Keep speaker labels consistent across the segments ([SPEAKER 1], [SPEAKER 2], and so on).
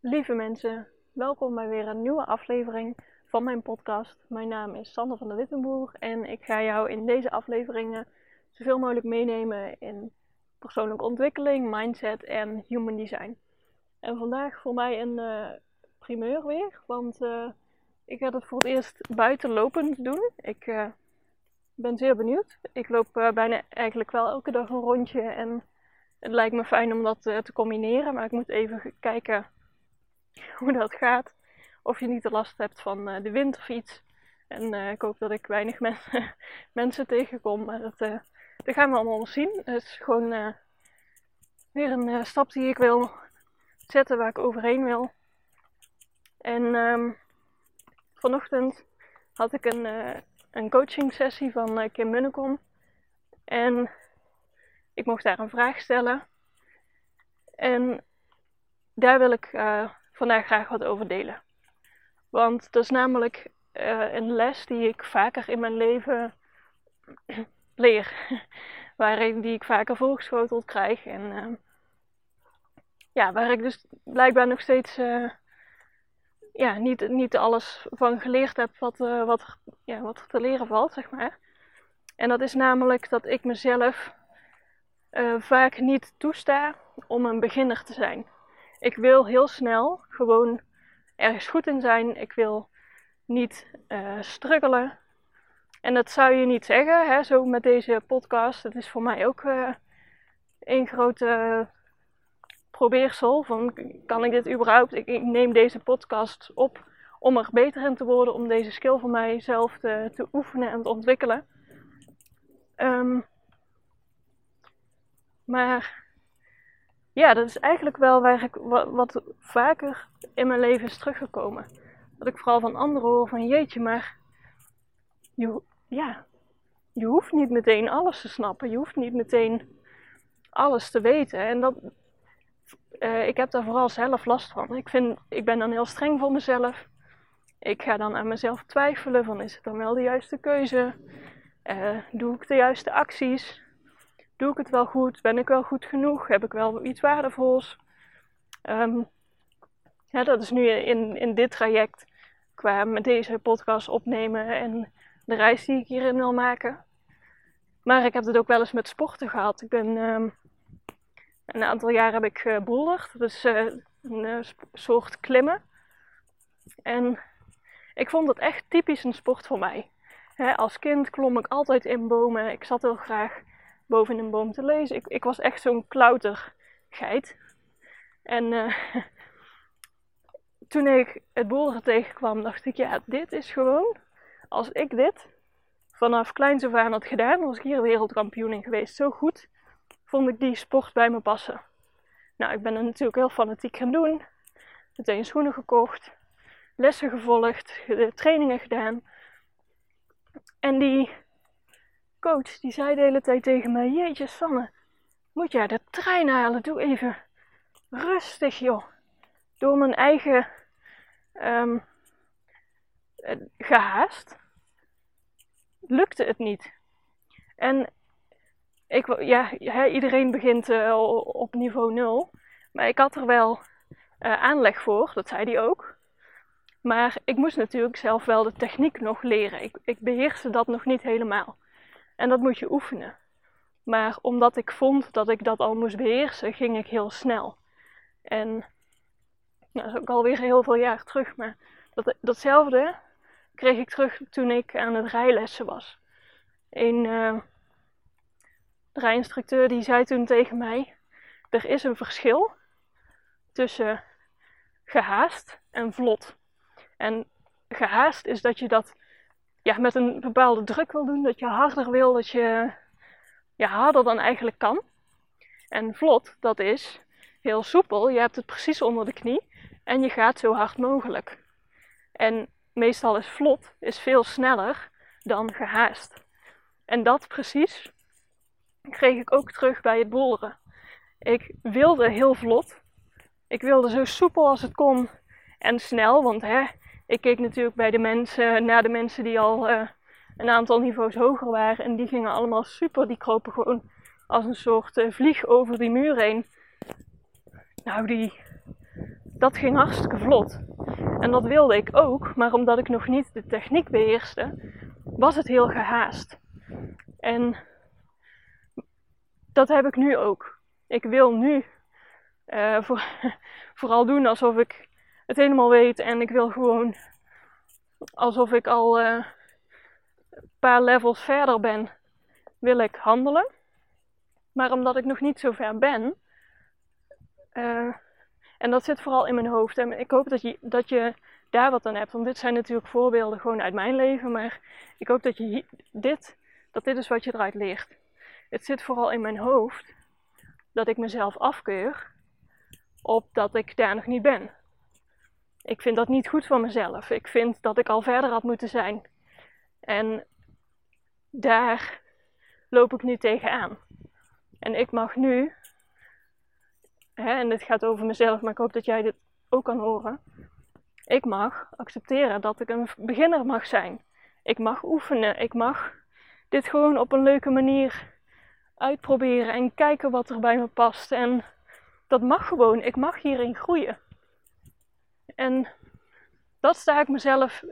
[SPEAKER 1] Lieve mensen, welkom bij weer een nieuwe aflevering van mijn podcast. Mijn naam is Sander van der Wittenboer en ik ga jou in deze afleveringen zoveel mogelijk meenemen in persoonlijke ontwikkeling, mindset en human design. En vandaag voor mij een uh, primeur weer, want uh, ik ga het voor het eerst buitenlopend doen. Ik uh, ben zeer benieuwd. Ik loop bijna eigenlijk wel elke dag een rondje en het lijkt me fijn om dat te combineren, maar ik moet even kijken hoe dat gaat. Of je niet de last hebt van uh, de wind of iets. En uh, ik hoop dat ik weinig mensen, mensen tegenkom. Maar dat, uh, dat gaan we allemaal zien. Het is gewoon weer een stap die ik wil zetten waar ik overheen wil. En um, vanochtend had ik een, een coaching sessie van Kim Munnekom. En ik mocht daar een vraag stellen. En daar wil ik vandaag graag wat over delen. Want dat is namelijk uh, een les die ik vaker in mijn leven leer. Waarin die ik vaker voorgeschoteld krijg. En uh, ja, waar ik dus blijkbaar nog steeds uh, ja, niet, niet alles van geleerd heb wat, wat, ja, wat te leren valt, zeg maar. En dat is namelijk dat ik mezelf vaak niet toesta om een beginner te zijn. Ik wil heel snel gewoon ergens goed in zijn. Ik wil niet uh, struggelen. En dat zou je niet zeggen, hè, zo met deze podcast. Het is voor mij ook uh, een grote probeersel. Van, kan ik dit überhaupt? Ik, neem deze podcast op om er beter in te worden. Om deze skill voor mijzelf te, te oefenen en te ontwikkelen. Um, maar ja, dat is eigenlijk wel waar wat, vaker in mijn leven is teruggekomen. Dat ik vooral van anderen hoor van jeetje, maar je, ja, je hoeft niet meteen alles te snappen. Je hoeft niet meteen alles te weten. En dat, uh, ik heb daar vooral zelf last van. Ik, vind, ik ben dan heel streng voor mezelf. Ik ga dan aan mezelf twijfelen van is het dan wel de juiste keuze? Uh, doe ik de juiste acties? Doe ik het wel goed? Ben ik wel goed genoeg? Heb ik wel iets waardevols? Ja, dat is nu in, in dit traject qua met deze podcast opnemen en de reis die ik hierin wil maken. Maar ik heb het ook wel eens met sporten gehad. Ik ben um, een aantal jaar heb ik geboulderd. Dat is uh, een uh, soort klimmen. En ik vond het echt typisch een sport voor mij. als kind klom ik altijd in bomen. Ik zat heel graag boven een boom te lezen. Ik, ik was echt zo'n klautergeit. En uh, toen ik het boeren tegenkwam, dacht ik, ja, dit is gewoon, als ik dit vanaf kleins af aan had gedaan, was ik hier wereldkampioen in geweest. Zo goed vond ik die sport bij me passen. Nou, ik ben er natuurlijk heel fanatiek gaan doen. Meteen schoenen gekocht, lessen gevolgd, trainingen gedaan. En die coach die zei de hele tijd tegen mij: Jeetje, Sanne, moet jij de trein halen? Doe even rustig, joh. Door mijn eigen um, gehaast lukte het niet. En ik, ja, iedereen begint uh, op niveau 0. Maar ik had er wel uh, aanleg voor, dat zei hij ook. Maar ik moest natuurlijk zelf wel de techniek nog leren. Ik, ik beheerste dat nog niet helemaal. En dat moet je oefenen. Maar omdat ik vond dat ik dat al moest beheersen, ging ik heel snel. En nou, dat is ook alweer heel veel jaar terug. Maar dat, datzelfde kreeg ik terug toen ik aan het rijlessen was. Een uh, rijinstructeur die zei toen tegen mij: Er is een verschil tussen gehaast en vlot. En gehaast is dat je dat ja, met een bepaalde druk wil doen, dat je harder wil, dat je ja, harder dan eigenlijk kan. En vlot, dat is heel soepel, je hebt het precies onder de knie en je gaat zo hard mogelijk. En meestal is vlot is veel sneller dan gehaast. En dat precies kreeg ik ook terug bij het bolderen. Ik wilde heel vlot. Ik wilde zo soepel als het kon en snel, want hè, ik keek natuurlijk bij de mensen, naar de mensen die al uh, een aantal niveaus hoger waren. En die gingen allemaal super. Die kropen gewoon als een soort uh, vlieg over die muur heen. Nou, die, dat ging hartstikke vlot. En dat wilde ik ook, maar omdat ik nog niet de techniek beheerste, was het heel gehaast. En dat heb ik nu ook. Ik wil nu voor, vooral doen alsof ik het helemaal weet en ik wil gewoon alsof ik al uh, een paar levels verder ben, wil ik handelen. Maar omdat ik nog niet zo ver ben, uh, en dat zit vooral in mijn hoofd. En ik hoop dat je, dat je daar wat aan hebt. Want dit zijn natuurlijk voorbeelden gewoon uit mijn leven. Maar ik hoop dat je dit, dat dit is wat je eruit leert. Het zit vooral in mijn hoofd dat ik mezelf afkeur op dat ik daar nog niet ben. Ik vind dat niet goed van mezelf. Ik vind dat ik al verder had moeten zijn. En daar loop ik nu tegenaan. En ik mag nu hè, en dit gaat over mezelf, maar ik hoop dat jij dit ook kan horen. Ik mag accepteren dat ik een beginner mag zijn. Ik mag oefenen. Ik mag dit gewoon op een leuke manier uitproberen en kijken wat er bij me past. En dat mag gewoon. Ik mag hierin groeien. En dat sta ik mezelf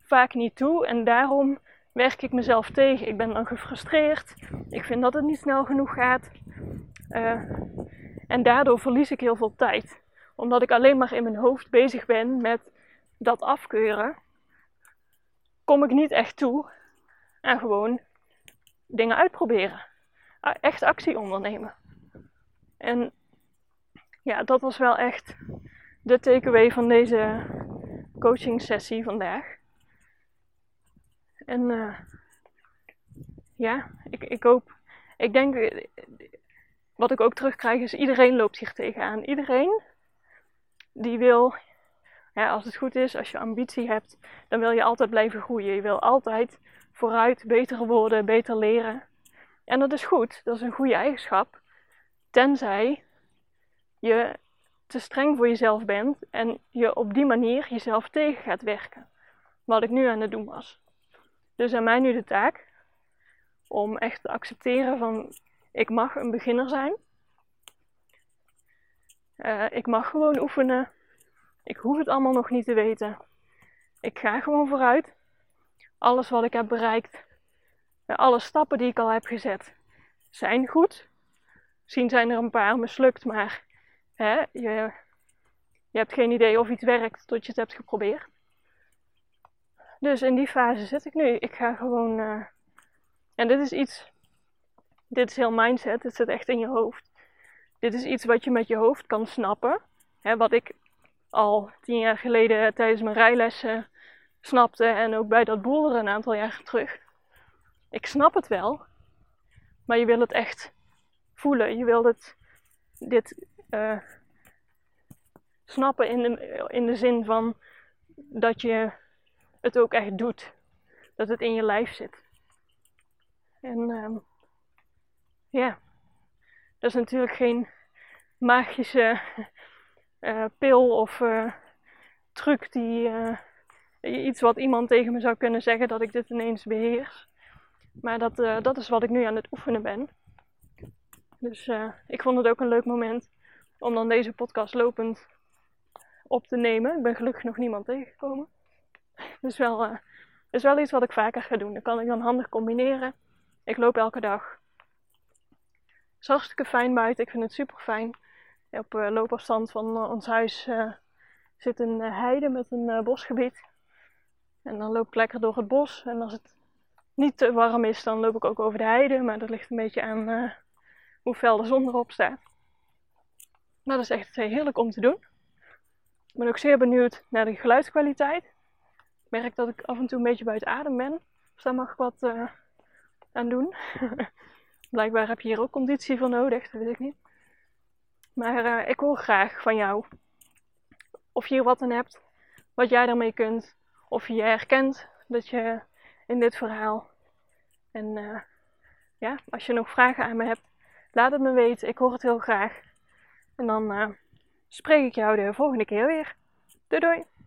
[SPEAKER 1] vaak niet toe en daarom werk ik mezelf tegen. Ik ben dan gefrustreerd. Ik vind dat het niet snel genoeg gaat. Uh, en daardoor verlies ik heel veel tijd. Omdat ik alleen maar in mijn hoofd bezig ben met dat afkeuren, kom ik niet echt toe aan gewoon dingen uitproberen. Echt actie ondernemen. En ja, dat was wel echt de takeaway van deze coaching sessie vandaag. En uh, ja, ik, ik hoop, ik denk, wat ik ook terugkrijg is iedereen loopt hier tegenaan. Iedereen die wil, ja, als het goed is, als je ambitie hebt, dan wil je altijd blijven groeien. Je wil altijd vooruit, beter worden, beter leren. En dat is goed, dat is een goede eigenschap. Tenzij je te streng voor jezelf bent en je op die manier jezelf tegen gaat werken. Wat ik nu aan het doen was. Dus aan mij nu de taak om echt te accepteren van ik mag een beginner zijn. Uh, ik mag gewoon oefenen. Ik hoef het allemaal nog niet te weten. Ik ga gewoon vooruit. Alles wat ik heb bereikt, alle stappen die ik al heb gezet, zijn goed. Misschien zijn er een paar mislukt, maar hè, je, je hebt geen idee of iets werkt tot je het hebt geprobeerd. Dus in die fase zit ik nu. Ik ga gewoon. Uh, en dit is iets dit is heel mindset, het zit echt in je hoofd. Dit is iets wat je met je hoofd kan snappen. Hè, wat ik al tien jaar geleden tijdens mijn rijlessen snapte en ook bij dat boeren een aantal jaar terug. Ik snap het wel, maar je wil het echt voelen. Je wilt het, dit uh, snappen in de, in de zin van dat je het ook echt doet. Dat het in je lijf zit. En uh, ja, dat is natuurlijk geen magische uh, pil of uh, truc die iets wat iemand tegen me zou kunnen zeggen dat ik dit ineens beheers. Maar dat, dat is wat ik nu aan het oefenen ben. Dus ik vond het ook een leuk moment om dan deze podcast lopend op te nemen. Ik ben gelukkig nog niemand tegengekomen. Dus wel, is wel iets wat ik vaker ga doen. Dat kan ik dan handig combineren. Ik loop elke dag het is hartstikke fijn buiten. Ik vind het super fijn. Op uh, loopafstand van uh, ons huis zit een heide met een bosgebied. En dan loop ik lekker door het bos. En als het niet te warm is, dan loop ik ook over de heide. Maar dat ligt een beetje aan hoe fel de zon erop staat. Maar dat is echt heerlijk om te doen. Ik ben ook zeer benieuwd naar de geluidskwaliteit. Ik merk dat ik af en toe een beetje buiten adem ben. Dus daar mag ik wat aan doen. Blijkbaar heb je hier ook conditie voor nodig, dat weet ik niet. Maar uh, ik hoor graag van jou of je hier wat aan hebt, wat jij daarmee kunt, of je herkent dat je in dit verhaal. En ja, als je nog vragen aan me hebt, laat het me weten. Ik hoor het heel graag. En dan uh, spreek ik jou de volgende keer weer. Doei doei!